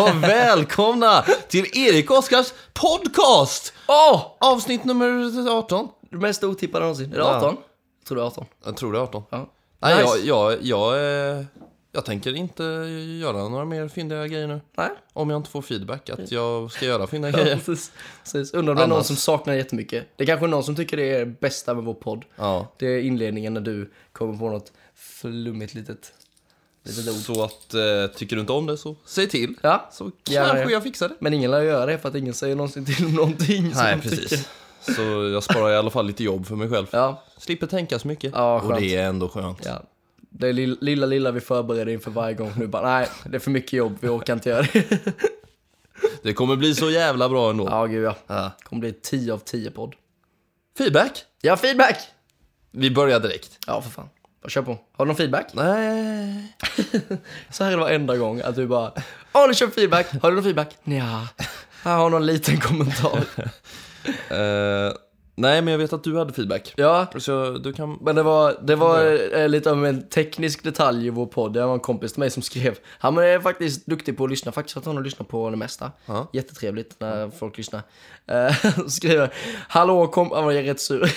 Och välkomna till Erik Oskars podcast! Åh! Avsnitt nummer 18. Det mest otippade någonsin. Är det Ja. 18? Jag tror det är 18. Jag tror det är 18. Ja. Nej, Nice. jag, jag, jag, eh, jag tänker inte göra några mer fyndiga grejer nu. Nej. Om jag inte får feedback att jag ska göra fyndiga Ja, grejer. precis. precis. Undrar om det är någon Annars- som saknar jättemycket. Det är kanske någon som tycker det är det bästa med vår podd. Ja. Det är inledningen när du kommer på något flummigt litet. Så att, eh, tycker du inte om det så säg till. Ja, Så kanske jag fixar det. men ingen lär göra det för att ingen säger någonsin till om någonting Nej, precis. tycker. Så jag sparar i alla fall lite jobb för mig själv. Ja, Slipper tänka så mycket. Ja, och skönt. det är ändå skönt. ja. Det är lilla, lilla, lilla vi förbereder inför varje gång. Nu bara, nej, det är för mycket jobb, vi orkar inte göra det. Det kommer bli så jävla bra ändå. Ja, gud ja. Ja. Det kommer bli 10 av 10 podd. Feedback? Ja, feedback! Vi börjar direkt. Ja, för fan. Bara kör på. Har du någon feedback? Nej. Så här är det varenda gång, att du bara Åh, du kör feedback, har du någon feedback? Nja, jag har någon liten kommentar. Eh, nej, men jag vet att du hade feedback. Ja, Så du kan... men det var, det var eh, lite av en teknisk detalj i vår podd. Det var en kompis till mig som skrev Han är faktiskt duktig på att lyssna, faktiskt att han har lyssnat på det mesta. Ja. Jättetrevligt när folk lyssnar. Uh, skriver Hallå, kom... Han var rätt sur.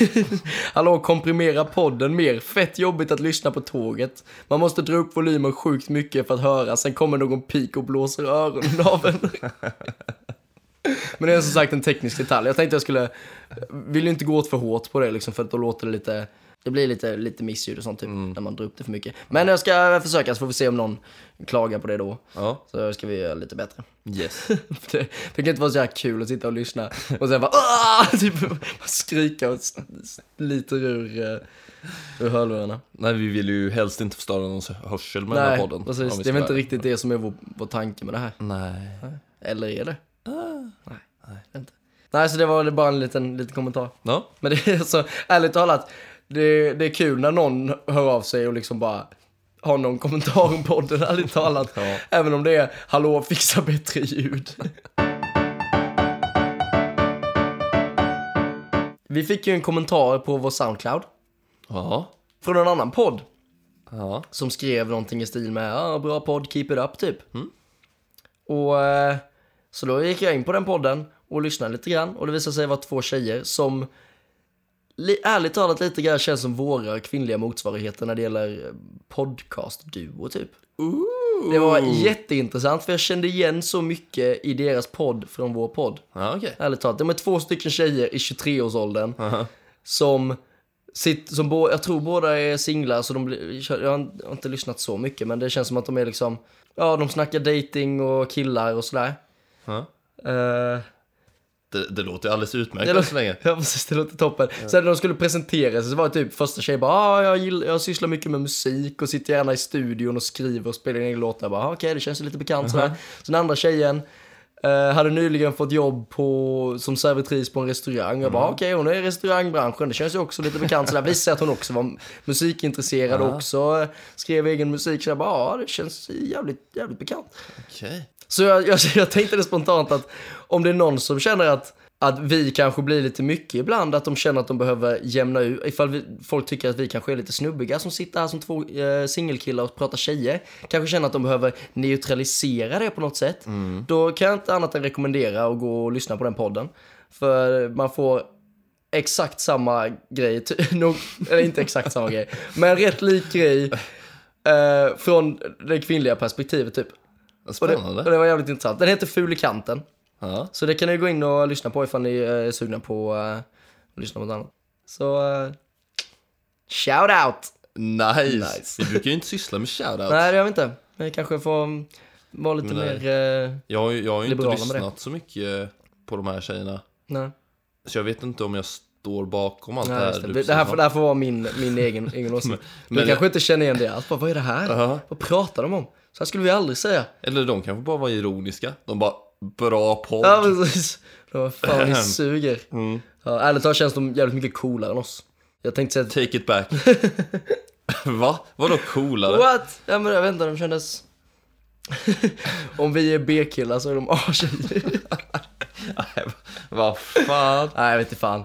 Hallå, komprimera podden mer. Fett jobbigt att lyssna på tåget. Man måste dra upp volymen sjukt mycket för att höra. Sen kommer någon pik och blåser öronen av en. Men det är som sagt en teknisk detalj. Jag tänkte jag skulle, vill ju inte gå åt för hårt på det liksom för att då låter det lite, det blir lite, lite missljud och sånt typ när man drar upp det för mycket. Men jag ska försöka så får vi se om någon klagar på det då. Ja. Så ska vi göra lite bättre. Yes. Det, det kan inte vara så här kul att sitta och lyssna och sen bara typ skrika och sliter ur, uh, ur hörlurarna. nej, vi vill ju helst inte förstöra någons hörsel med den här Nej, podden. precis. Det är väl inte riktigt det som är vår, vår tanke med det här. Nej. Eller är det? Nej. Inte. Nej, så det var bara en liten, liten kommentar. Ja. Men det är så, ärligt talat, det, det är kul när någon hör av sig och liksom bara har någon kommentar om podden, ärligt talat. Ja. Även om det är, hallå, fixa bättre ljud. Vi fick ju en kommentar på vår Soundcloud Ja. från en annan podd Ja. som skrev någonting i stil med ah, bra podd, keep it up typ. Och eh, så då gick jag in på den podden och lyssnade lite grann och det visade sig vara två tjejer som li- ärligt talat lite grann känns som våra kvinnliga motsvarigheter när det gäller podcast-duo typ. Det var jätteintressant för jag kände igen så mycket i deras podd från vår podd. Ja, okej. Ärligt talat, de är två stycken tjejer i 23-årsåldern som sitter, som bo, jag tror båda är singlar så de jag har inte lyssnat så mycket men det känns som att de är liksom, ja de snackar dating och killar och sådär. Eh, Det, det låter alldeles utmärkt än så länge. ja precis, det låter toppen. Sen när de skulle presentera sig så var det typ första tjejen bara, ah, jag, gillar, jag sysslar mycket med musik och sitter gärna i studion och skriver och spelar in egna låtar. Jag bara, ah, okej det känns ju lite bekant sådär. Så den andra tjejen eh, hade nyligen fått jobb på, som servitris på en restaurang. Jag bara, okej hon är i restaurangbranschen, det känns ju också lite bekant sådär. Visade att hon också var musikintresserad och också skrev egen musik. Så jag bara, ja det känns jävligt, jävligt bekant. Okej. Så jag, jag, jag tänkte det spontant att om det är någon som känner att, att vi kanske blir lite mycket ibland, att de känner att de behöver jämna ut, ifall vi, folk tycker att vi kanske är lite snubbiga som sitter här som två eh, singelkillar och pratar tjejer, kanske känner att de behöver neutralisera det på något sätt, då kan jag inte annat än rekommendera att gå och lyssna på den podden. För man får exakt samma grej, nog, eller inte exakt samma grej, men rätt lik grej eh, från det kvinnliga perspektivet typ. Och det, Spännande. och det var jävligt intressant. Den heter Ful i kanten. Ja. Så det kan ni gå in och lyssna på ifall ni är sugna på uh, att lyssna på något annat. Så, uh, shout out! Nice. Nice. Vi brukar ju inte syssla med shoutouts. Nej, det gör vi inte. Vi kanske får mm, vara lite Men mer... eh, Jag, jag har ju inte lyssnat så mycket på de här tjejerna. nej. Så jag vet inte om jag står bakom allt det Nej, här. det. du det, det, här får, det här får vara min, min egen, egen åsikt. men- du kanske inte känner igen det alls. Bara, vad är det här? Ja. Vad pratar de om? Så här skulle vi aldrig säga. Eller de kanske bara var ironiska. De bara, bra podd. Ja, precis. Då, fan vad ni suger. Mm. Ja, ärligt talat känns de jävligt mycket coolare än oss. Jag tänkte säga att Take it back. Va? Vadå coolare? What? Ja men jag vet inte, de kändes... Om vi är B-killar så är de A-tjejer. Vad fan? Nej, jag vet inte fan.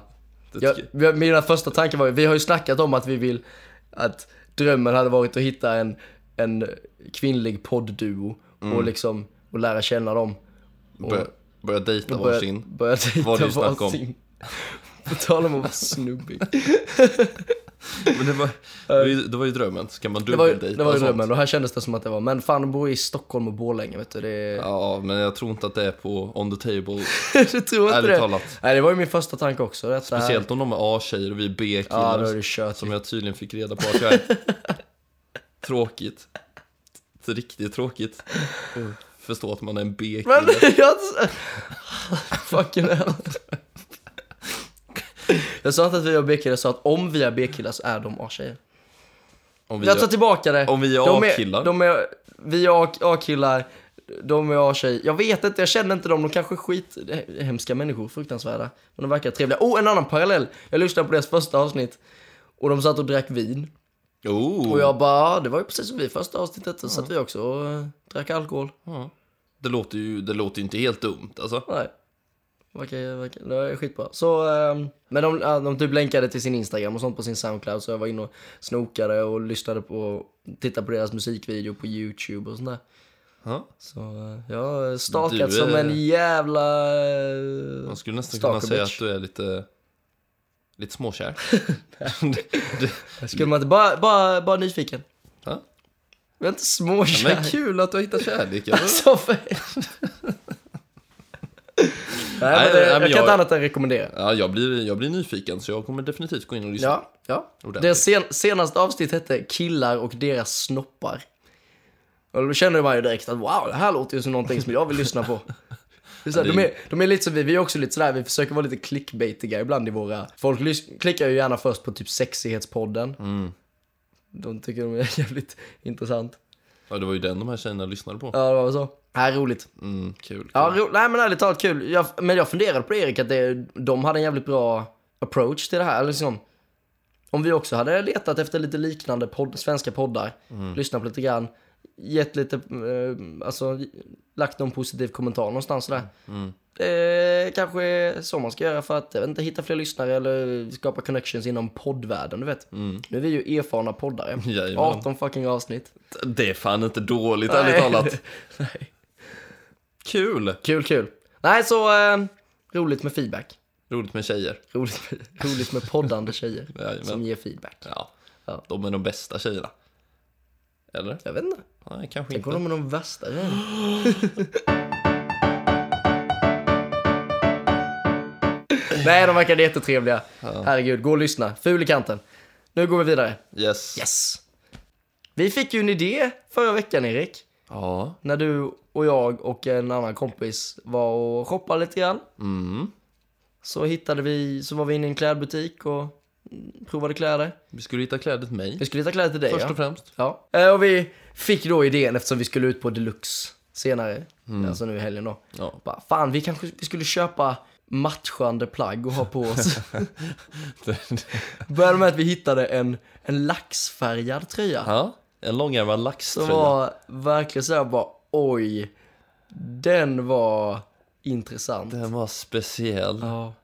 Jag, vi- mina första tankar var ju, vi har ju snackat om att vi vill att drömmen hade varit att hitta en, en kvinnlig poddduo och liksom och lära känna dem. Börja, börja dejta Börja, varsin. börja Vad dejta du snackar om. varsin. På tal om att vara snubbig. Men det var, det var, ju, det drömmen. Ska man Det var, dubbeldejta det var ju drömmen och här kändes det som att det var, men fan bor i Stockholm och Borlänge vet du. Det, Ja, men jag tror inte att det är på on the table. du tror inte det? talat. Nej det var ju min första tanke också. Här. Speciellt om de är A-tjejer och vi är Ja, B-killar. då är det kört. som jag tydligen fick reda på att jag är. tråkigt. Det riktigt tråkigt. att Förstå att man är en Men B-kille. jag... Fucking hell. Jag sa inte att vi var B-killar, jag sa att om vi är B-killar så är de A-tjejer. Om vi, Jag tar är, tillbaka det. om vi är De A-killar. De är, vi är A-killar, de är A-tjejer. Jag vet inte, jag känner inte dem. De kanske är skit, hemska människor, fruktansvärda. Men de verkar trevliga. Oh, en annan parallell. Jag lyssnade på deras första avsnitt. Och de satt och drack vin. Oh, Och jag bara, det var ju precis som vi första avsnittet. Så satt vi också och eh, drack alkohol. ja. Det, låter ju, det låter inte helt dumt alltså. Nej. Verkar, verkar, det är skitbra. Så, ehm, men de, de typ länkade till sin Instagram och sånt på sin Soundcloud. Så jag var inne och snokade och lyssnade på, tittade på deras musikvideo på YouTube och sånt där. Ja. Så eh, jag har stakat Du är- som en jävla... eh, Man skulle nästan kunna säga bitch. att du är lite, lite småkär. Skulle man inte bara, bara, bara nyfiken? Jag är inte småkär. Men kul att du har hittat kärleken. Alltså, för... Nej, men nej, det, men jag kan jag- inte annat än rekommendera. Ja, jag blir, jag blir nyfiken så jag kommer definitivt gå in och lyssna. Ja, ja. Ordentligt. Det sen, senaste avsnitt hette Killar och deras snoppar. Och då kände man ju direkt att wow, det här låter ju som någonting som jag vill lyssna på. Det är så här, Ja, de, det är, de är lite som vi, vi är också lite sådär, vi försöker vara lite clickbaitiga ibland i våra... Folk lys- klickar ju gärna först på typ sexighetspodden. Mm. De tycker de är jävligt intressant. Ja, det var ju den de här tjejerna lyssnade på. Ja, det var väl så. Nej, roligt. Mm, kul. Ja, ro, nej men ärligt talat kul. Jag, men jag funderade på det Erik, att det, de hade en jävligt bra approach till det här. Liksom, om vi också hade letat efter lite liknande podd, svenska poddar, lyssnat på lite grann, gett lite, eh, alltså lagt någon positiv kommentar någonstans sådär. Mm. Det kanske är så man ska göra för att, inte, hitta fler lyssnare eller skapa connections inom poddvärlden, du vet. Mm. Nu är vi ju erfarna poddare. Jajamän. 18 fucking avsnitt. Det är fan inte dåligt, ärligt talat. Nej. Kul! Kul, kul. Nej, så eh, roligt med feedback. Roligt med tjejer. Roligt, roligt med poddande tjejer Jajamän. som ger feedback. Ja. Ja. De är de bästa tjejerna. Eller? Jag vet inte. Nej, kanske Tänk inte. om de är de värsta tjejerna. Nej, de verkar jättetrevliga. Herregud, gå och lyssna. Ful i kanten. Nu går vi vidare. Yes. Yes! Vi fick ju en idé förra veckan, Erik. Ja. När du och jag och en annan kompis var och shoppade lite grann. Mm. Så hittade vi, så var vi inne i en klädbutik och mm, provade kläder. Vi skulle hitta kläder till mig. Vi skulle hitta kläder till dig, Först ja. och främst. Ja, Eh, och vi fick då idén eftersom vi skulle ut på Deluxe senare, alltså nu i helgen då. Ja. Bara, fan, vi kanske vi skulle köpa matchande plagg och ha på oss. Började med att vi hittade en, en laxfärgad tröja. ja. En långärmad Som laxtröja. var verkligen såhär bara, oj, den var intressant. Den var speciell. Ja.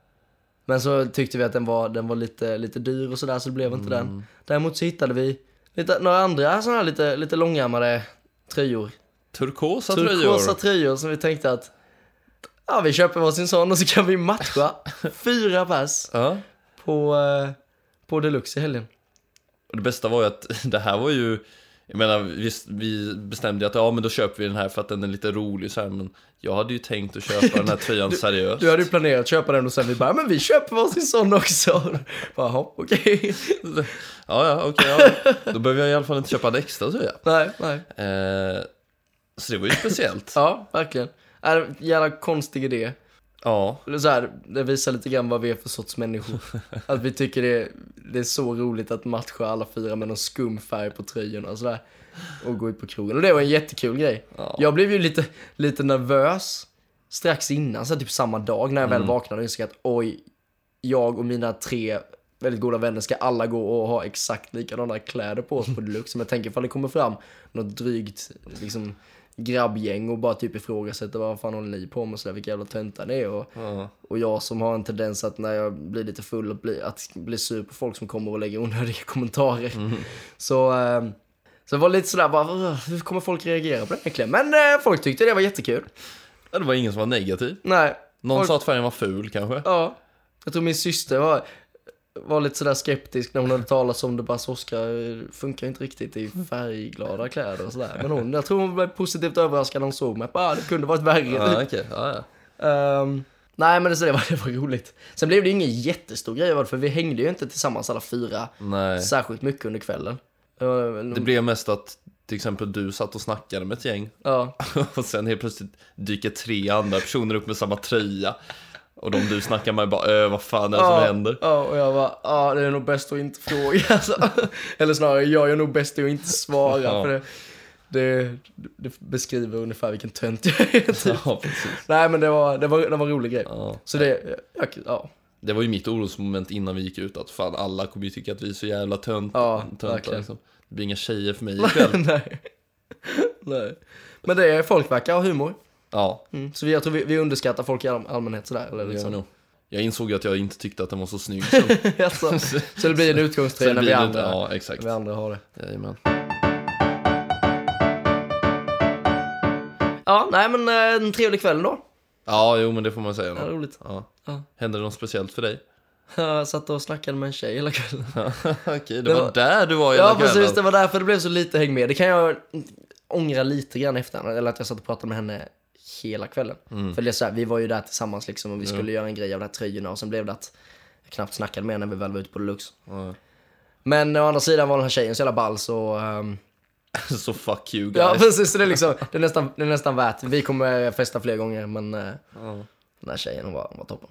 Men så tyckte vi att den var, den var lite, lite dyr och sådär så det blev inte den. Däremot så hittade vi lite, några andra sådana här lite, lite långärmade tröjor. Turkosa Turkosa tröjor. tröjor som vi tänkte att ja, vi köper varsin sån och så kan vi matcha fyra pers Ja. på, eh, på Deluxe i helgen. Och det bästa var ju att det här var ju jag menar, visst, vi bestämde ju att ja men då köper vi den här för att den är lite rolig så här, men jag hade ju tänkt att köpa den här tröjan seriöst. Du hade ju planerat att köpa den och sen vi bara, men vi köper varsin sån också. Hopp, okej. Ja, ja, okej, ja. Då behöver jag i alla fall inte köpa en extra tröja. Nej, nej. Eh, så det var ju speciellt. Ja, verkligen. Är jävla konstig idé. Ja, Eller så här, det visar lite grann vad vi är för sorts människor. Att vi tycker det är, det är så roligt att matcha alla fyra med någon skum färg på tröjorna och sådär. Och gå ut på krogen. Och det var en jättekul grej. Ja. Jag blev ju lite, lite nervös strax innan, så typ samma dag när jag väl vaknade och insåg att oj, jag och mina tre väldigt goda vänner ska alla gå och ha exakt likadana kläder på oss på Deluxe. Som jag tänker ifall det kommer fram något drygt liksom, grabbgäng och bara typ ifrågasätter vad fan håller ni på med och sådär, vilka jävla töntar ni är. Och, ja. och jag som har en tendens att när jag blir lite full att bli, att bli sur på folk som kommer och lägger onödiga kommentarer. Så, eh, Så det var lite sådär bara, "Ugh, hur kommer folk reagera på det egentligen? Men eh, folk tyckte det var jättekul. Ja, Det var ingen som var negativ. Nej. Någon folk, sa att färgen var ful kanske. Ja. Jag tror min syster var, var lite sådär skeptisk när hon hade talat om det. Bara så Oskar funkar inte riktigt i färgglada kläder och sådär. Men hon, jag tror hon blev positivt överraskad när hon såg mig. Bara, det kunde varit värre. Ja, okej. Ja, ja. Ehm, nej men det, så det, var, det var roligt. Sen blev det ju ingen jättestor grej av det, för vi hängde ju inte tillsammans alla fyra Nej. särskilt mycket under kvällen. Det blev mest att till exempel du satt och snackade med ett gäng Ja, och sen helt plötsligt dyker tre andra personer upp med samma tröja. Och de du snackar med bara, äh, vad fan är det som ja, händer? ja, och jag bara, ja det är nog bäst att inte fråga. Alltså. Eller snarare, jag är nog bäst att inte svara. Ja. För det, det, det beskriver ungefär vilken tönt jag är. Typ. Ja, precis. Nej men det var, det var, det var en rolig grej. Ja. Så det, jag, ja. Det var ju mitt orosmoment innan vi gick ut att fan alla kommer ju tycka att vi är så jävla tönt, Ja, töntar liksom. Det blir inga tjejer för mig ikväll. Nej. Nej. Men det är, folk verkar ha humor. Ja, Mm. Så vi, jag tror vi, vi underskattar folk i all, allmänhet sådär. Eller liksom. jag nog. Jag insåg att jag inte tyckte att den var så snygg sen. Alltså, så det blir en utgångströja när vi andra, Ja, exakt. vi andra har det. Jajamän. Ja, nej men eh, en trevlig kväll då. Ja, jo men det får man säga. Ja, roligt. Ja. Ja. Hände det något speciellt för dig? Jag satt och snackade med en tjej hela kvällen. Okej, det, Det var, var- där du var hela Ja, kvällen. precis. Det var därför det blev så lite häng med. Det kan jag ångra lite grann efter. Eller att jag satt och pratade med henne hela kvällen. Mm. För det är så här, vi var ju där tillsammans liksom och vi skulle göra en grej av de här tröjorna och sen blev det att jag knappt snackade med när vi väl var ute på Deluxe. Men å andra sidan var den här tjejen så jävla ball så... ehm, Så fuck you guys. ja, precis. Så det är liksom, det är nästan, det är nästan värt. Vi kommer festa fler gånger men eh, Ja. den här tjejen hon var, hon var toppen.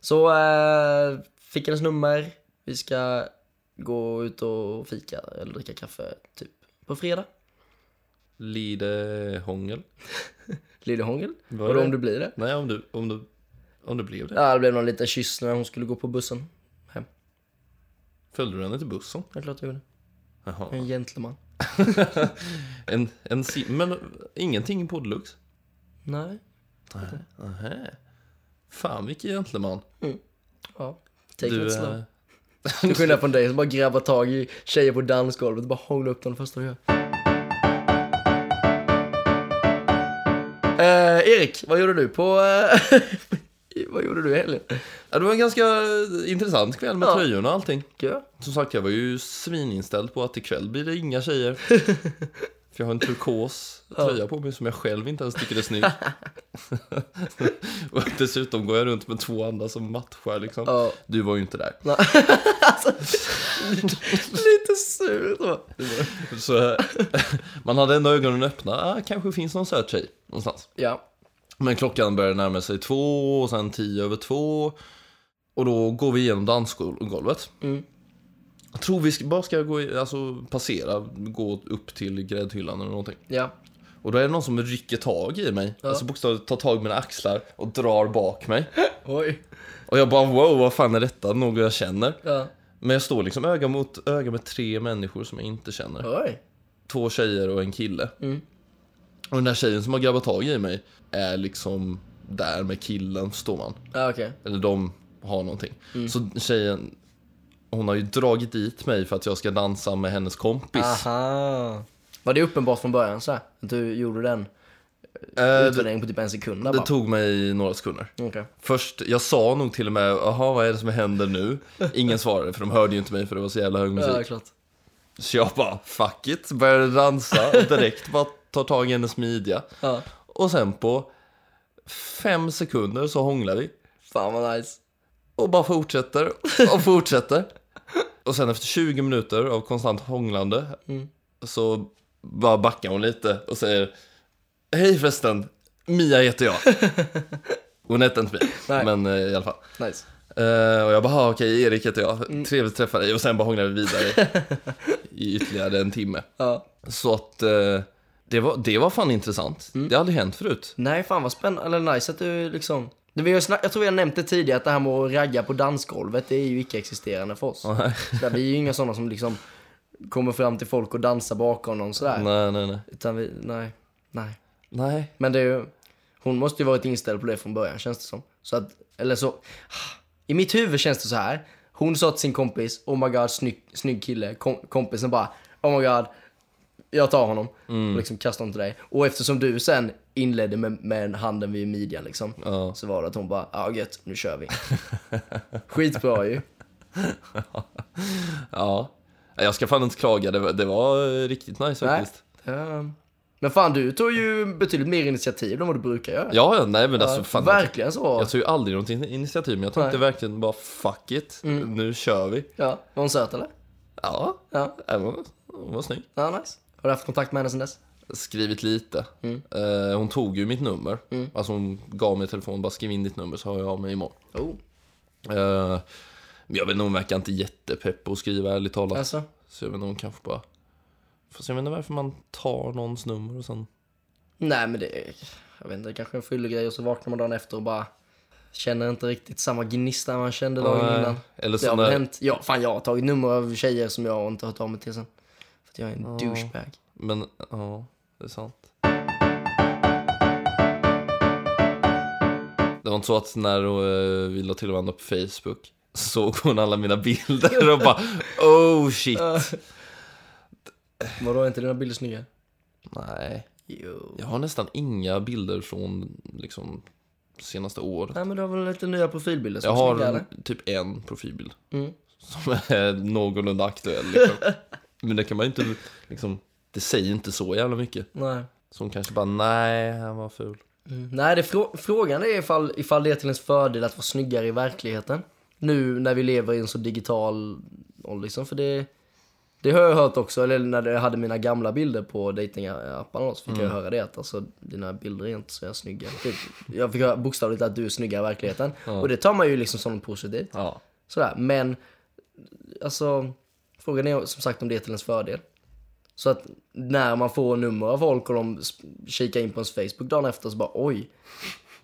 Så eh, fick hennes nummer. Vi ska gå ut och fika eller dricka kaffe typ på fredag. Lide hångel? Lillehångel. Var det? om du blir det? Nej, om du, om du, om du blev det. Ja, det blev någon liten kyss när hon skulle gå på bussen hem. Följde du henne till bussen? Det är klart jag gjorde. Jaha. En gentleman. En, en men ingenting på Deluxe? Nej. Nähä. Fan vilken gentleman. Ja. Take Du, it slow. eh, Till skillnad från dig som bara grabbar tag i tjejer på dansgolvet och bara hånglar upp dem det första du gör. Eh, Erik, vad gjorde du på... eh, vad gjorde du i helgen? ja, det var en ganska intressant kväll med Ja. tröjorna och allting. Ja. Som sagt, jag var ju svininställd på att ikväll blir det inga tjejer. För jag har en turkos tröja på mig som jag själv inte ens tycker är snygg. och dessutom går jag runt med två andra som matchar liksom. Ja. Du var ju inte där. alltså, lite sur så. Så man hade ändå ögonen öppna. Ah, kanske finns någon söt tjej någonstans. Ja. Men klockan började närma sig två och sen tio över två. Och då går vi igenom dansgolvet. Mm. Jag tror vi bara ska gå, i- alltså passera, gå upp till gräddhyllan eller någonting. Ja. Och då är det någon som rycker tag i mig. Alltså bokstavligt tar tag i mina axlar och drar bak mig. Oj. Och jag bara wow, vad fan är detta? Något jag känner. Ja. Men jag står liksom öga mot öga med tre människor som jag inte känner. Oj. Två tjejer och en kille. Mm. Och den där tjejen som har grabbat tag i mig är liksom där med killen, står man. Ja, okej. Eller de har någonting. Mm. Så tjejen, hon har ju dragit dit mig för att jag ska dansa med hennes kompis. Aha. Var det uppenbart från början så här? Att du gjorde den Eh, utvärderingen på typ en sekund det bara? tog mig några sekunder. Okej. Först, jag sa nog till och med, jaha vad är det som händer nu? Ingen svarade för de hörde ju inte mig för det var så jävla hög musik. Ja, klart. Så jag bara, fuck it, började dansa och direkt bara tar tag i hennes midja. Ja. Och sen på fem sekunder så hånglar vi. Fan vad nice. Och bara fortsätter och fortsätter. Och sen efter 20 minuter av konstant hånglande Mm. så bara backar hon lite och säger Hej förresten, Mia heter jag. Hon hette inte Mia, Nej. men eh, i alla fall. Nice. Eh, och jag bara, "Ah, okej, Erik heter jag. Mm. Trevligt att träffa dig. Och sen bara hånglade vi vidare i ytterligare en timme. Ja. Så att eh, det, var, det var fan intressant. Mm. Det har aldrig hänt förut. Nej, fan vad spännande. Eller nice att du liksom... Det vi har snack... Jag tror nämnt det tidigare, att det här med att ragga på dansgolvet, det är ju icke-existerande för oss. Där, vi är ju inga sådana som liksom kommer fram till folk och dansar bakom någon sådär. nej, nej. Nej. Utan vi, nej, nej. nej. Men det är ju, hon måste ju varit inställd på det från början känns det som. Så att, eller så, i mitt huvud känns det så här. Hon sa till sin kompis, oh my god, snygg, snygg kille. Kom, kompisen bara, oh my god, jag tar honom Mm. och liksom kastar honom till dig. Och eftersom du sen inledde med, med handen vid midjan liksom. Ja. Så var det att hon bara, ja gött, nu kör vi. Skitbra ju. Ja. Jag ska fan inte klaga, det var, det var riktigt nice faktiskt. Men fan, du tog ju betydligt mer initiativ än vad du brukar göra. Ja, ja, nej men alltså fan. verkligen så. Jag tog ju aldrig något in- initiativ, men jag tänkte Nej. verkligen bara fuck it, nu kör vi. Ja, var hon söt eller? Ja, Ja, det var, hon var snygg. ja nice. Har du haft kontakt med henne sen dess? Skrivit lite. Mm. Eh, hon tog ju mitt nummer. Alltså hon gav mig telefonen, bara skriv in ditt nummer så har jag av mig imorgon. Oh, Eh, jag vet inte, hon verkar inte jättepepp på att skriva ärligt talat. alltså. Så jag vet inte, hon kanske bara... Fast jag vet inte varför man tar någons nummer och sen... Nej men det, jag vet inte, kanske är en fyllegrej och så vaknar man dagen efter och bara känner inte riktigt samma gnista man kände dagen innan. Eller Det har när... hänt. Ja, fan jag har tagit nummer av tjejer som jag inte har hört av mig till sen. Att jag är en douchebag. Men, ja, det är sant. Det var inte så att när uh, vi la till varandra på Facebook såg hon alla mina bilder och bara oh shit. Vadå, är inte dina bilder snygga? Nej, Jo. jag har nästan inga bilder från liksom senaste året. Nej men du har väl lite nya profilbilder som Jag är har snygga, typ en profilbild Mm. som är någorlunda aktuell. Liksom. Men det kan man ju inte, liksom, det säger inte så jävla mycket. Nej. Så hon kanske bara, nej, han var ful. Mm. Nej, det frå- frågan är ifall, ifall det är till ens fördel att vara snyggare i verkligheten. Nu när vi lever i en så digital ålder liksom, för det... Det har jag hört också, eller när jag hade mina gamla bilder på datingapparna så fick jag höra det att alltså, dina bilder är inte så snygga. Typ, jag fick höra bokstavligt att du är snyggare i verkligheten. Och det tar man ju liksom som något positivt. Ja. Sådär, men alltså frågan är som sagt om det är till ens fördel. Så att när man får nummer av folk och de kikar in på ens Facebook dagen efter så bara oj,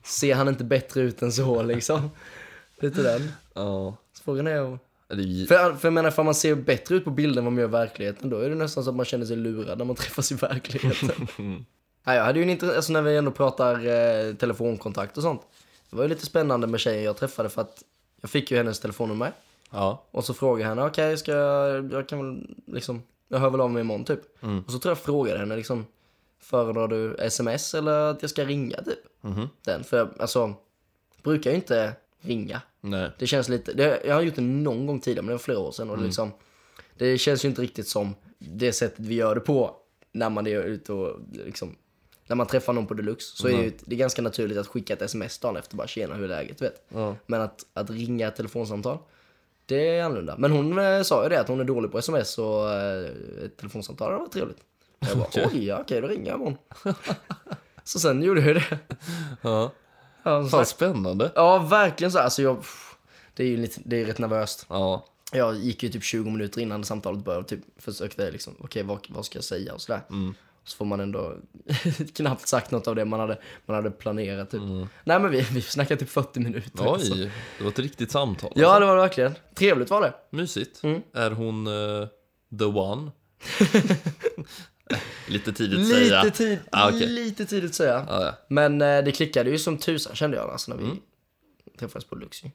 ser han inte bättre ut än så liksom? Lite den. Ja. Så frågan är ju- för, för jag menar, för man ser bättre ut på bilden än vad man gör i verkligheten, då är det nästan så att man känner sig lurad när man träffas i verkligheten. ja, jag hade ju en intressant, alltså när vi ändå pratar eh, telefonkontakt och sånt. Det var ju lite spännande med tjejen jag träffade för att jag fick ju hennes telefonnummer. Ja. Och så frågade jag henne, okej, ska jag, jag kan väl liksom, jag hör väl av mig imorgon typ. Och så tror jag frågade henne liksom, föredrar du sms eller att jag ska ringa typ? Den, för jag, alltså, brukar ju inte ringa. Nej. Det känns lite, det, jag har gjort det någon gång tidigare, men det var flera år sedan och det liksom, det känns ju inte riktigt som det sättet vi gör det på när man är ute och liksom, när man träffar någon på deluxe så är det ju det är ganska naturligt att skicka ett sms dagen efter bara tjena hur är läget vet. Ja. Men att, att ringa ett telefonsamtal, det är annorlunda. Men hon eh, sa ju det att hon är dålig på sms och eh, ett telefonsamtal hade varit trevligt. Jag bara Okej. oj, ja, okej då ringer jag imorgon. så sen gjorde jag det. Ja. Ja, som Fan spännande. ja verkligen så. Alltså jag, det är ju lite, det är rätt nervöst. Ja. Jag gick ju typ 20 minuter innan samtalet började och typ försökte liksom, okej vad, vad ska jag säga och sådär. Så får man ändå knappt sagt något av det man hade, man hade planerat typ. Nej men vi, vi snackade typ 40 minuter. alltså. Oj, det var ett riktigt samtal. Ja det var det verkligen. Trevligt var det. Mysigt. Mm. Är hon eh, the one? Lite tidigt att säga. Lite, tid, Ah, okej. lite tidigt säga. Ja, ja. Men eh, det klickade ju som tusan kände jag alltså när vi träffades på Luxy.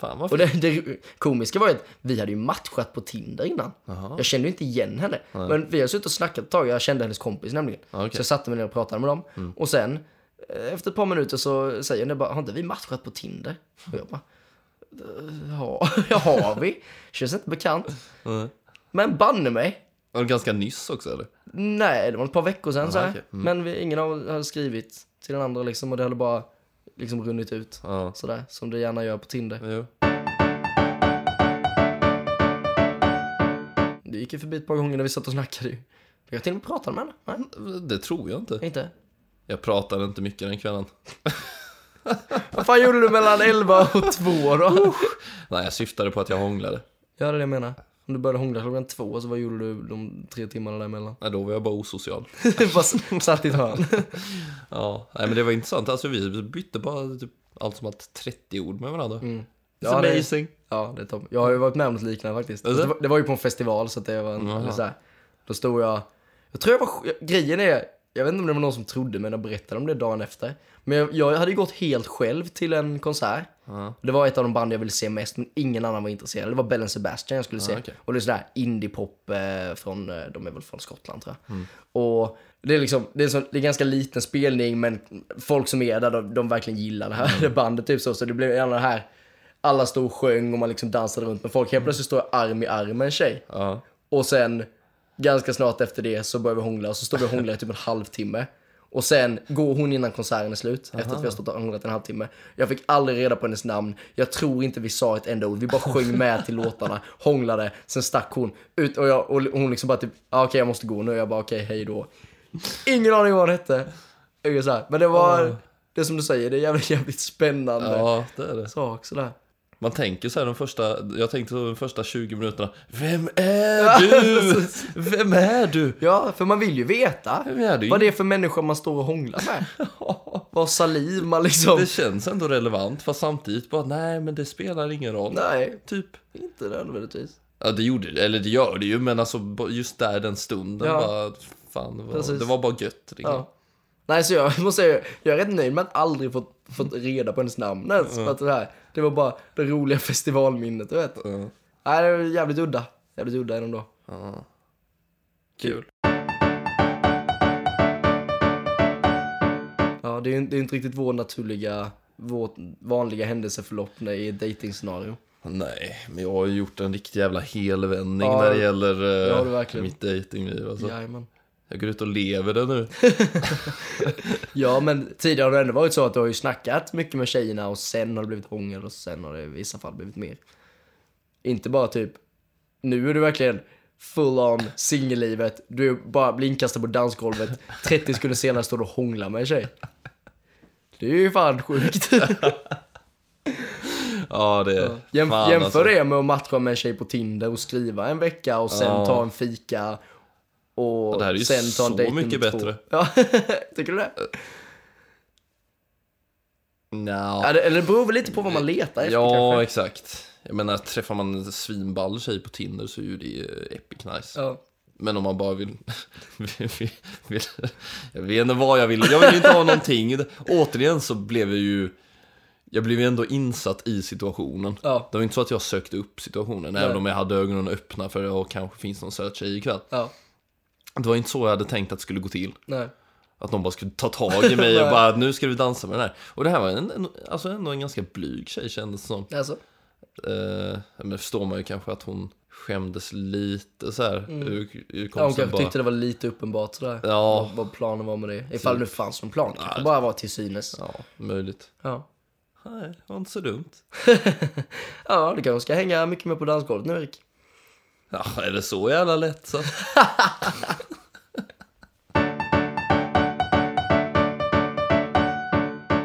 Fan vad Och det, det komiska var ju att vi hade ju matchat på Tinder innan. Jag kände ju inte igen henne. Men vi har suttit och snackat ett tag, jag kände hennes kompis nämligen. Okej. Så jag satte mig ner och pratade med dem. Och sen, eh, efter ett par minuter så säger hon bara, har inte vi matchat på Tinder? Och jag bara, "Eh, ja, ja har vi. Känns inte bekant. Nej. Men banne mig. Var det ganska nyss också eller? Nej, det var ett par veckor sedan så här. okej. Men vi, ingen av oss hade skrivit till den andra liksom och det hade bara liksom runnit ut. Ja. Sådär, som det gärna gör på Tinder. Jo. Det gick ju förbi ett par gånger när vi satt och snackade ju. Jag till och med pratade med henne. Nej, Det tror jag inte. inte. Jag pratade inte mycket den kvällen. Vad fan gjorde du mellan 11 och 2 då? Nej, jag syftade på att jag hånglade. Ja, det är det jag menar. Om du började hångla klockan två, så vad gjorde du de tre timmarna däremellan? Nej, då var jag bara osocial. Bara satt i ett hörn. Ja, nej men det var intressant. Alltså vi bytte bara typ allt som att 30 ord med varandra. Mm. It's Ja, det- amazing. Ja, det är topp. Jag har ju varit med om något liknande faktiskt. Är det? Det var, det var ju på en festival så det var en, eller så här. Då stod jag, jag tror jag var, grejen är, jag vet inte om det var någon som trodde men jag berättade om det dagen efter. Men jag, jag hade gått helt själv till en konsert. Ja. Det var ett av de band jag ville se mest, men ingen annan var intresserad. Det var Bell Sebastian jag skulle se. Ja, okej. Och det är sådär indiepop eh, från, eh, de är väl från Skottland tror jag. Mm. Och det är liksom, det är, så, det är ganska liten spelning, men folk som är där, de, de verkligen gillar det här Mm. bandet typ så. Så det blev gärna det här, alla stod och sjöng och man liksom dansade runt med folk. Helt plötsligt står jag arm i arm med en tjej. Ja. Och sen ganska snart efter det så börjar vi hångla och så står vi och hånglar i typ en halvtimme. Och sen går hon innan konserten är slut, efter att vi har stått och hånglat en halvtimme. Jag fick aldrig reda på hennes namn, jag tror inte vi sa ett enda ord, vi bara sjöng med till låtarna, hånglade, sen stack hon ut och, jag, och hon liksom bara typ, ah, okej jag måste gå nu, jag bara okej hej då. Ingen aning vad hon hette. Men det var, det som du säger, det är jävligt, jävligt spännande ja, det är det. sak sådär. Man tänker så här de första, jag tänkte så de första 20 minuterna, Vem är du? Vem är du? Ja, för man vill ju veta Vem är du? vad det är för människa man står och hånglar med. Vad saliv man liksom... Det känns ändå relevant, fast samtidigt bara, nej men det spelar ingen roll. Nej, Typ. inte nödvändigtvis. Ja det gjorde det, eller det gör det ju, men alltså just där den stunden Ja. bara, fan, det var, det var bara gött. Liksom. Ja. Nej, så jag måste säga, jag är rätt nöjd med att aldrig fått, fått reda på hennes namn ens. För att det, här, det var bara det roliga festivalminnet, du vet. Ja. Nej, det var jävligt udda. Jävligt udda ändå. Ja. Kul. Ja, det är ju det är inte riktigt vår naturliga, vårt vanliga händelseförlopp i ett dejtingscenario. Nej, men jag har ju gjort en riktig jävla helvändning Ja, när det gäller det du verkligen. mitt dejtingliv. Alltså. Jajamän. Jag går ut och lever det nu. Ja, men tidigare har det ändå varit så att du har ju snackat mycket med tjejerna och sen har det blivit hångel och sen har det i vissa fall blivit mer. Inte bara typ, nu är du verkligen full on singellivet, du bara blir inkastad på dansgolvet, 30 sekunder senare står du och hånglar med en tjej. Det är ju fan sjukt. Ja, det är... Jäm, fan, jämför alltså. det med att matcha med en tjej på Tinder och skriva en vecka och sen Ja. ta en fika och Ja, det här är ju så mycket bättre. Ja, tycker du det? Det? Eller det beror väl lite på vad man letar efter Ja, kanske. exakt. Jag menar, träffar man en svinball tjej på Tinder så är ju det epic nice. Ja. Men om man bara vill, vill, vill... Jag vet inte vad jag vill. Jag vill inte ha någonting. Återigen så blev jag ju... Jag blev ju ändå insatt i situationen. Ja. Det var inte så att jag sökte upp situationen, Nej. även om jag hade ögonen öppna för att kanske finns någon söt tjej ikväll. Ja, Det var inte så jag hade tänkt att det skulle gå till. nej. Att någon bara skulle ta tag i mig och bara nu ska vi dansa med den här. Och det här var en, en, alltså ändå en ganska blyg tjej kändes det som. Alltså. Eh, men förstår man ju kanske att hon skämdes lite så här. Ur, ur Ja, hon kanske bara. tyckte det var lite uppenbart sådär. Ja. Vad, vad planen var med det. Ifall det nu fanns någon plan. Kanske bara var till synes. Ja, möjligt. Ja. Nej, det var inte så dumt. Ja, du kanske ska hänga mycket mer på dansgolvet nu Erik. Ja, är det så jävla lätt så?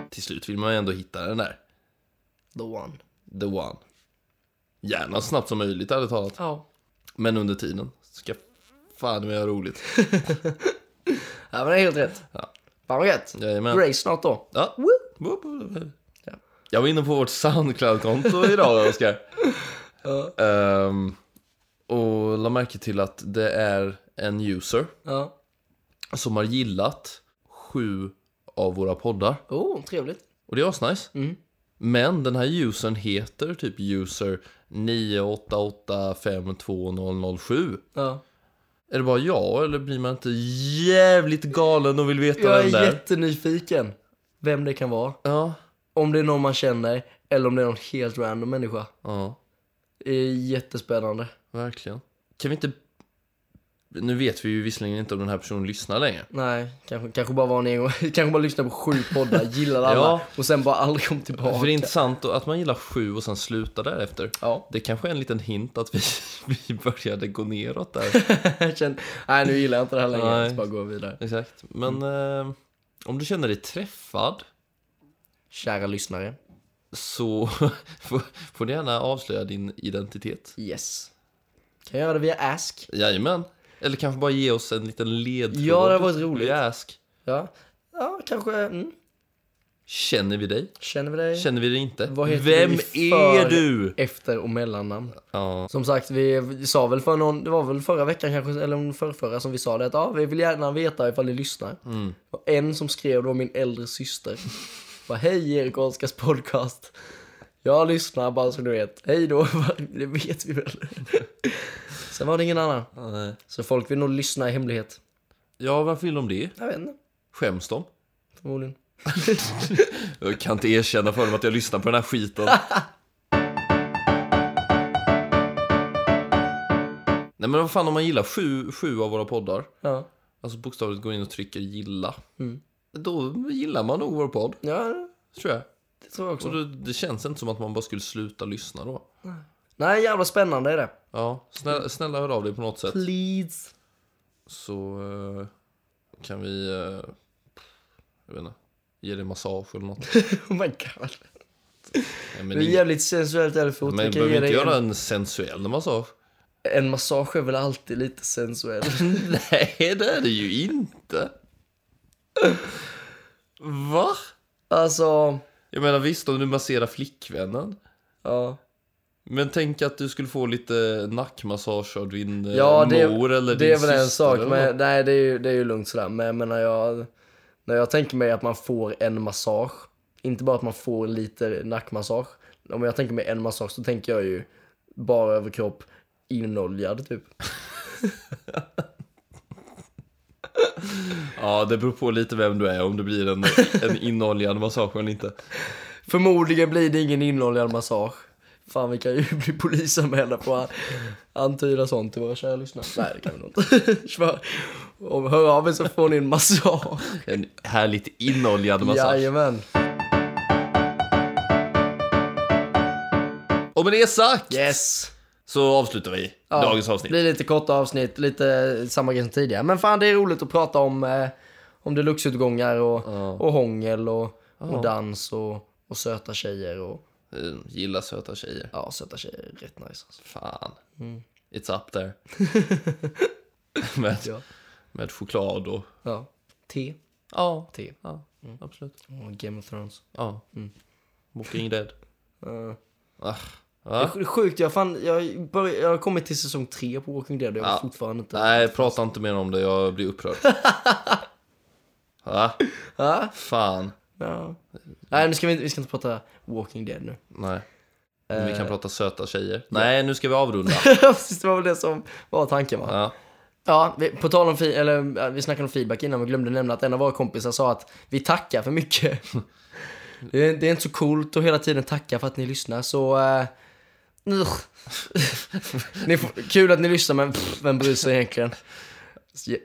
Till slut vill man ju ändå hitta den där. The one. The one. Gärna så snabbt som möjligt ärligt talat. Ja. Men under tiden ska fan med göra roligt. Ja, men det är helt rätt. Ja. Fan vad gött. Jajamän. Race snart då. Ja. Jag var inne på vårt Soundcloud-konto idag, Oskar. Ja. Ehm, och la märke till att det är en user Ja. som har gillat sju av våra poddar. Oh, trevligt. Och det är asnice. Mm. Men den här usern heter typ user 988520007. Ja. Är det bara jag eller blir man inte jävligt galen och vill veta Jag är vem det är? jättenyfiken. Vem det kan vara. Ja, Om det är någon man känner eller om det är någon helt random människa. ja, Det är jättespännande. Verkligen. Kan vi inte... Nu vet vi ju visserligen inte om den här personen lyssnar längre. Nej, kanske, kanske bara var en gång. kanske bara lyssnade på sju poddar, gillade alla Ja. och sen bara aldrig kom tillbaka. För det är intressant att man gillar sju och sen slutar därefter. Ja, Det kanske är en liten hint att vi, vi började gå neråt där. kände, nej nu gillar jag inte det här längre. Nej. Jag bara gå vidare. Exakt. Men eh, om du känner dig träffad Kära lyssnare. så får, får du gärna avslöja din identitet. Yes. Kan göra det via Ask? Jajamän. Eller kanske bara ge oss en liten ledtråd. Ja, det har varit roligt. Via Ask. Ja, ja kanske. Mm. Känner vi dig? Känner vi dig? Känner vi dig inte? Vem är du? Efter och mellannamn. Ja. Som sagt, vi, sa väl för någon, det var väl förra veckan kanske, eller förrförra som vi sa det att ja, vi vill gärna veta ifall ni lyssnar. Mm. Och en som skrev, det var min äldre syster. Bara, Hej Erik Oskars podcast. Jag lyssnar bara så du vet. Hej då, det vet vi väl. Sen var det ingen annan. Nej. Så folk vill nog lyssna i hemlighet. Ja, varför vill de det? Jag vet inte, Skäms de? förmodligen. Jag kan inte erkänna för dem att jag lyssnar på den här skiten. Nej men vad fan om man gillar sju, sju av våra poddar, Ja, alltså bokstavligt går in och trycker gilla, Mm. då gillar man nog vår podd, ja tror jag. det tror jag också. Och det, det känns inte som att man bara skulle sluta lyssna då. Nej, jävla spännande är det. Ja, snälla, snälla hör av dig på något sätt. Please. Så eh, kan vi, eh, jag vet inte, ge dig massage eller något. Oh my god. Nej, men Det är ing- jävligt sensuellt eller fort. men Vi kan behöver ge inte dig göra en, en sensuell massage. en massage är väl alltid lite sensuell. Nej, det är det ju inte. Va? alltså, Jag menar visst om du masserar flickvännen. ja. Men tänk att du skulle få lite nackmassage av din eh, Ja, det, mor eller det din är väl en syster sak. Men, nej, det är, ju, det är ju lugnt sådär. Men jag menar, jag, när jag tänker mig att man får en massage, inte bara att man får lite nackmassage. Om jag tänker mig en massage så tänker jag ju bara överkropp inoljad typ. Ja, det beror på lite vem du är, om det blir en, en inoljad massage eller inte. Förmodligen blir det ingen inoljad massage. Fan vi kan ju bli polisanmälda på att antyda sånt till våra kära lyssnare. Nej det kan vi nog inte. Kör. Om hör av er så får ni en massage. En härligt inoljad massage. Jajamän. Och med det sagt Yes. så avslutar vi Ja, dagens Det avsnitt. blir lite korta avsnitt, lite samma grej som tidigare. Men fan det är roligt att prata om, eh, om deluxeutgångar och, och hångel och, och dans och, och söta tjejer och Gillar söta tjejer. ja, söta tjejer är rätt nice alltså. Fan. Mm. It's up there. med, Ja. med choklad och... Ja. Te. Ja, Te. ja absolut. Och Game of Thrones. Ja. Walking Dead. Uh, Ah. det är sjukt, jag, fan, jag, börj, jag har kommit till säsong tre på Walking Dead och jag har Ja. fortfarande inte... Nej, prata inte mer om det. Jag blir upprörd. Va? Ja? Fan. Ja. Nej, nu ska vi, inte- vi ska inte prata Walking Dead nu. Nej. Men vi kan Eh. prata söta tjejer. Nej, nu ska vi avrunda. Precis, det var väl det som var tanken va? Ja. Ja, vi, på tal om fi- eller ja, vi snackade om feedback innan, men glömde nämna att en av våra kompisar sa att vi tackar för mycket. det, är, det är inte så coolt att hela tiden tacka för att ni lyssnar, så... Uh, ni får, kul att ni lyssnar, men pff, vem bryr sig egentligen?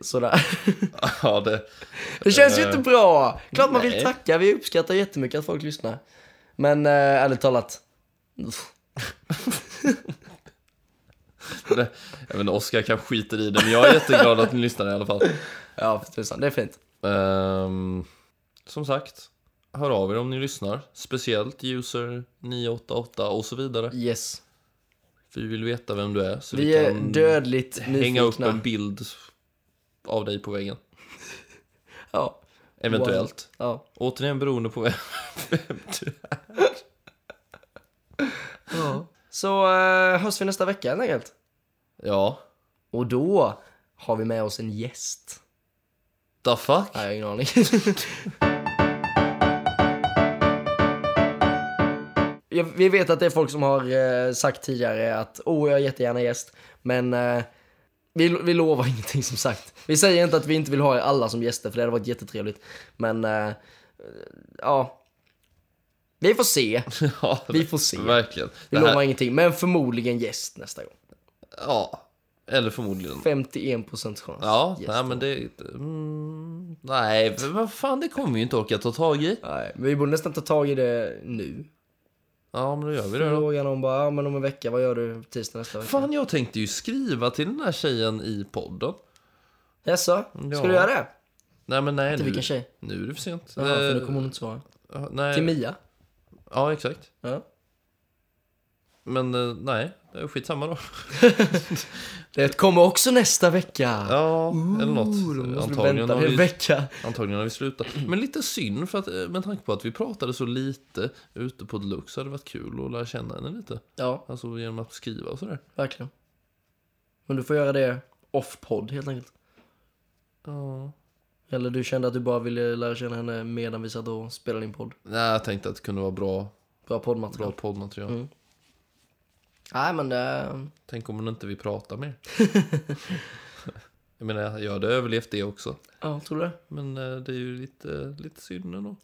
Sådär. ja, det... Det känns ju Eh, inte bra! Klart man vill tacka, vi uppskattar jättemycket att folk lyssnar. Men uh, ärligt talat, det jag vet inte, Oskar kan skita i det, men jag är jätteglad att ni lyssnar i alla fall. ja för tusan, det är fint. Ehm, som sagt, hör av er om ni lyssnar. Speciellt user 988 och så vidare. Yes. För vi vill veta vem du är. Så Vi vi, är dödligt hänga upp nyfikna. en bild av dig på väggen. Ja. Eventuellt. Ja. Återigen beroende på vem, vem du är. ja. Så uh, hörs vi nästa vecka helt enkelt. Ja, Och då har vi med oss en gäst. the fuck? Nej, jag har ingen aning. Vi vet att det är folk som har eh, sagt tidigare att åh, jag är jättegärna gäst. Men eh, vi, vi lovar ingenting som sagt. Vi säger inte att vi inte vill ha er alla som gäster för det hade varit jättetrevligt. Men eh, ja, vi får se. Ja, Vi får se. Verkligen. Vi här- lovar ingenting, men förmodligen gäst nästa gång. Ja, eller förmodligen. 51% chans. Ja, Gäst. nej men det... Mm, nej, vad fan det kommer vi ju inte orka ta tag i. Nej, men vi borde nästan ta tag i det nu. Ja, men då gör vi det då. Fråga någon bara, ja, men om en vecka, vad gör du tisdag nästa vecka? Fan, jag tänkte ju skriva till den här tjejen i podden. Jaså? Ska Ja. du göra det? Nej, men nej Till nu. vilken tjej? Nu är det för sent. Ja, för Eh, nu kommer hon inte svara. ja, nej. Till Mia? Ja, exakt. Ja. Men eh, nej, det är skitsamma då. Det kommer också nästa vecka. Ja, eller något. Ooh, måste du Antagligen har, vi, vecka. antagligen har vi slutat. Men lite synd för att eh, med tanke på att vi pratade så lite ute på Deluxe så hade det varit kul att lära känna henne lite. Ja, Alltså genom att skriva och sådär. verkligen. Men du får göra det off-podd helt enkelt. Ja. Eller du kände att du bara ville lära känna henne medan vi satt och spelade in podd. Nej, jag tänkte att det kunde vara bra, Bra poddmaterial. bra poddmaterial. Mm. Nej men eh, Tänk om hon inte vill prata mer. jag menar, jag hade överlevt det också. ja, tror du det? Men eh, det är ju lite, lite synd ändå.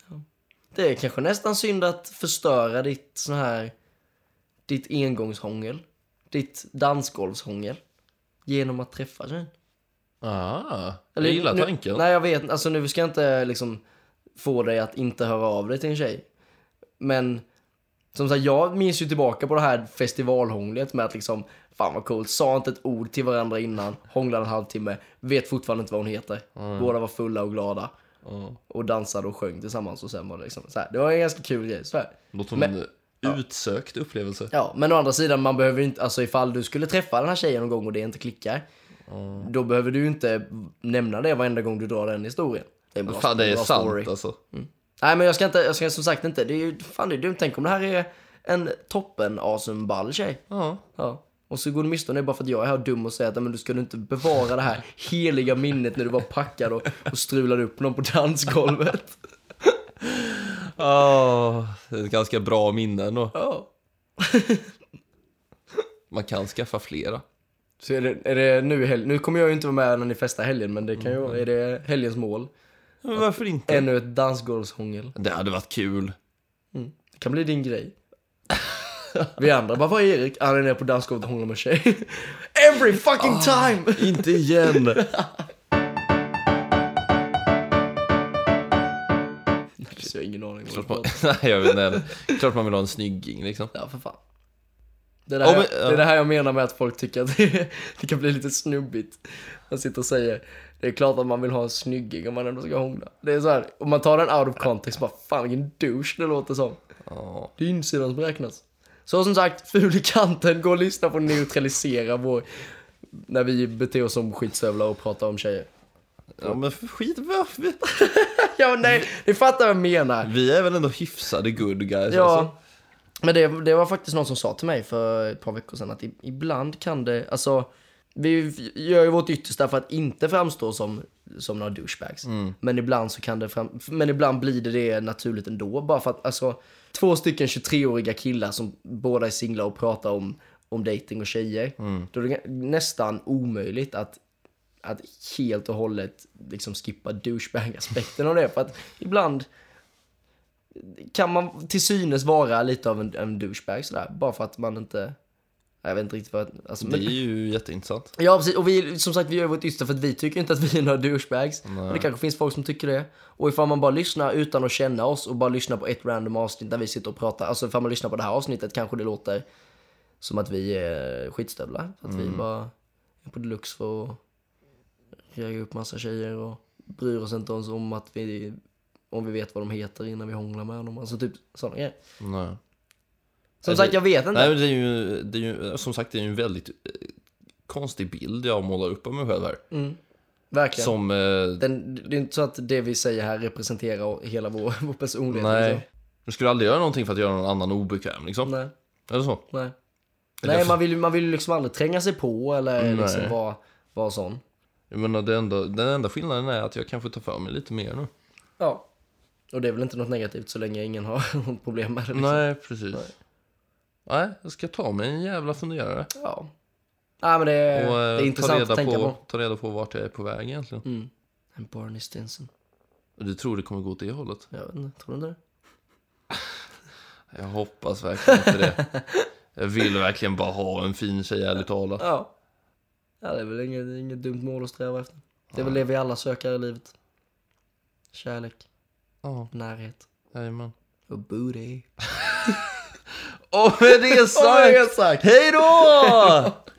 Det är kanske nästan synd att förstöra ditt sån här, ditt engångshångel. Ditt dansgolvshångel. Genom att träffa tjejen. Ah, jag gillar nu, tanken. Nej jag vet, alltså nu ska jag inte liksom få dig att inte höra av dig till en tjej. Men som sagt, jag minns ju tillbaka på det här festivalhånglet med att liksom, fan vad coolt, sa inte ett ord till varandra innan, hånglade en halvtimme, vet fortfarande inte vad hon heter. Båda var fulla och glada. Ja. Och dansade och sjöng tillsammans och sen var det liksom så här. Det var en ganska kul grej. Så här. Låter Men- en utsökt upplevelse. Ja, men å andra sidan, man behöver inte, alltså ifall du skulle träffa den här tjejen någon gång och det inte klickar. Då behöver du inte nämna det varenda gång du drar den historien. Det är en bra, Fan, det är bra sant story. alltså. Nej men jag ska inte, jag ska som sagt inte, det är ju, fan det är dumt. Tänk om det här är en toppen awesome ball tjej. Ja. Ja. Och så går du miste om det bara för att jag är här dum och säger att men du ska inte bevara det här heliga minnet när du var packad och, och strulade upp någon på dansgolvet. Det är ett ganska bra minne ändå. Ja. Man kan skaffa flera. Så är det, är det nu helgen, nu kommer jag ju inte vara med när ni festar helgen men det kan ju vara, är det helgens mål? Men varför inte? Ännu ett dansgolvshångel. Det hade varit kul. Det kan bli din grej. Vi andra bara, vad är Erik? Han är nere på dansgolvet och hånglar med tjej. Every fucking time! Inte igen! Så jag har ingen aning. Klart vad man, jag nej, jag vet inte. Klart man vill ha en snygging liksom. Ja, för fan. Det är det, här, men, ja. det är det här jag menar med att folk tycker att det, det kan bli lite snubbigt. Man sitter och säger, det är klart att man vill ha en snygging om man ändå ska hångla. Det är så här, om man tar den out of context, bara fan vilken douche det låter som. Ja. Det är insidan som räknas. Så som sagt, ful i kanten, gå och lyssna på neutralisera vår, när vi beter oss som skitstövlar och pratar om tjejer. ja, men skit varför? Ja men nej, ni fattar vad jag menar. Vi är väl ändå hyfsade good guys Ja, alltså. men det, det var faktiskt någon som sa till mig för ett par veckor sedan att ibland kan det, alltså vi gör ju vårt yttersta för att inte framstå som, som några douchebags. Men ibland så kan det fram, men ibland blir det det naturligt ändå. Bara för att alltså, två stycken 23-åriga killar som båda är singlar och pratar om, om dating och tjejer. Då är det nästan omöjligt att att helt och hållet liksom skippa douchebag-aspekten av det. För att ibland kan man till synes vara lite av en, en douchebag sådär. Bara för att man inte... Jag vet inte riktigt vad... Alltså, Det men, är ju jätteintressant. ja, precis. Och vi, som sagt, vi gör vårt yttersta för att vi tycker inte att vi är några douchebags. Men det kanske finns folk som tycker det. Och ifall man bara lyssnar utan att känna oss och bara lyssnar på ett random avsnitt där vi sitter och pratar. Alltså ifall man lyssnar på det här avsnittet kanske det låter som att vi är skitstövlar. Att vi bara är på deluxe för att jaga upp massa tjejer och bryr oss inte ens om att vi om vi vet vad de heter innan vi hånglar med dem. Alltså typ sådana grejer. Nej. Som sagt, jag vet inte. Nej, men det är ju, det är ju, som sagt, det är ju en väldigt eh, konstig bild jag målar upp av mig själv här. Mm, verkligen. Som, eh, Den, det är inte så att det vi säger här representerar hela vår, vår personlighet. nej. Liksom. Du skulle aldrig göra någonting för att göra någon annan obekväm liksom. Nej. Eller så? Nej. Eller- Nej, man vill ju man vill liksom aldrig tränga sig på eller Nej. liksom vara, vara sån. Jag menar, det enda, den enda skillnaden är att jag kanske tar för mig lite mer nu. Ja. Och det är väl inte något negativt så länge ingen har problem med det. Liksom. Nej, precis. Nej. Jag ska ta mig en jävla funderare. Ja. Nej, men det är, Och det eh, är ta, intressant reda att tänka på, på. ta reda på vart jag är på väg egentligen. Mm. En Barney Stinson. Du tror det kommer gå åt det hållet? Jag vet inte, tror du det? Jag hoppas verkligen inte det. Jag vill verkligen bara ha en fin tjej, ärligt talat. Ja. Ja, det är väl inget, inget dumt mål att sträva efter. Det är väl det vi alla söker i livet. Kärlek, Ja, närhet jajamän. och booty. Och med det sagt. hej då!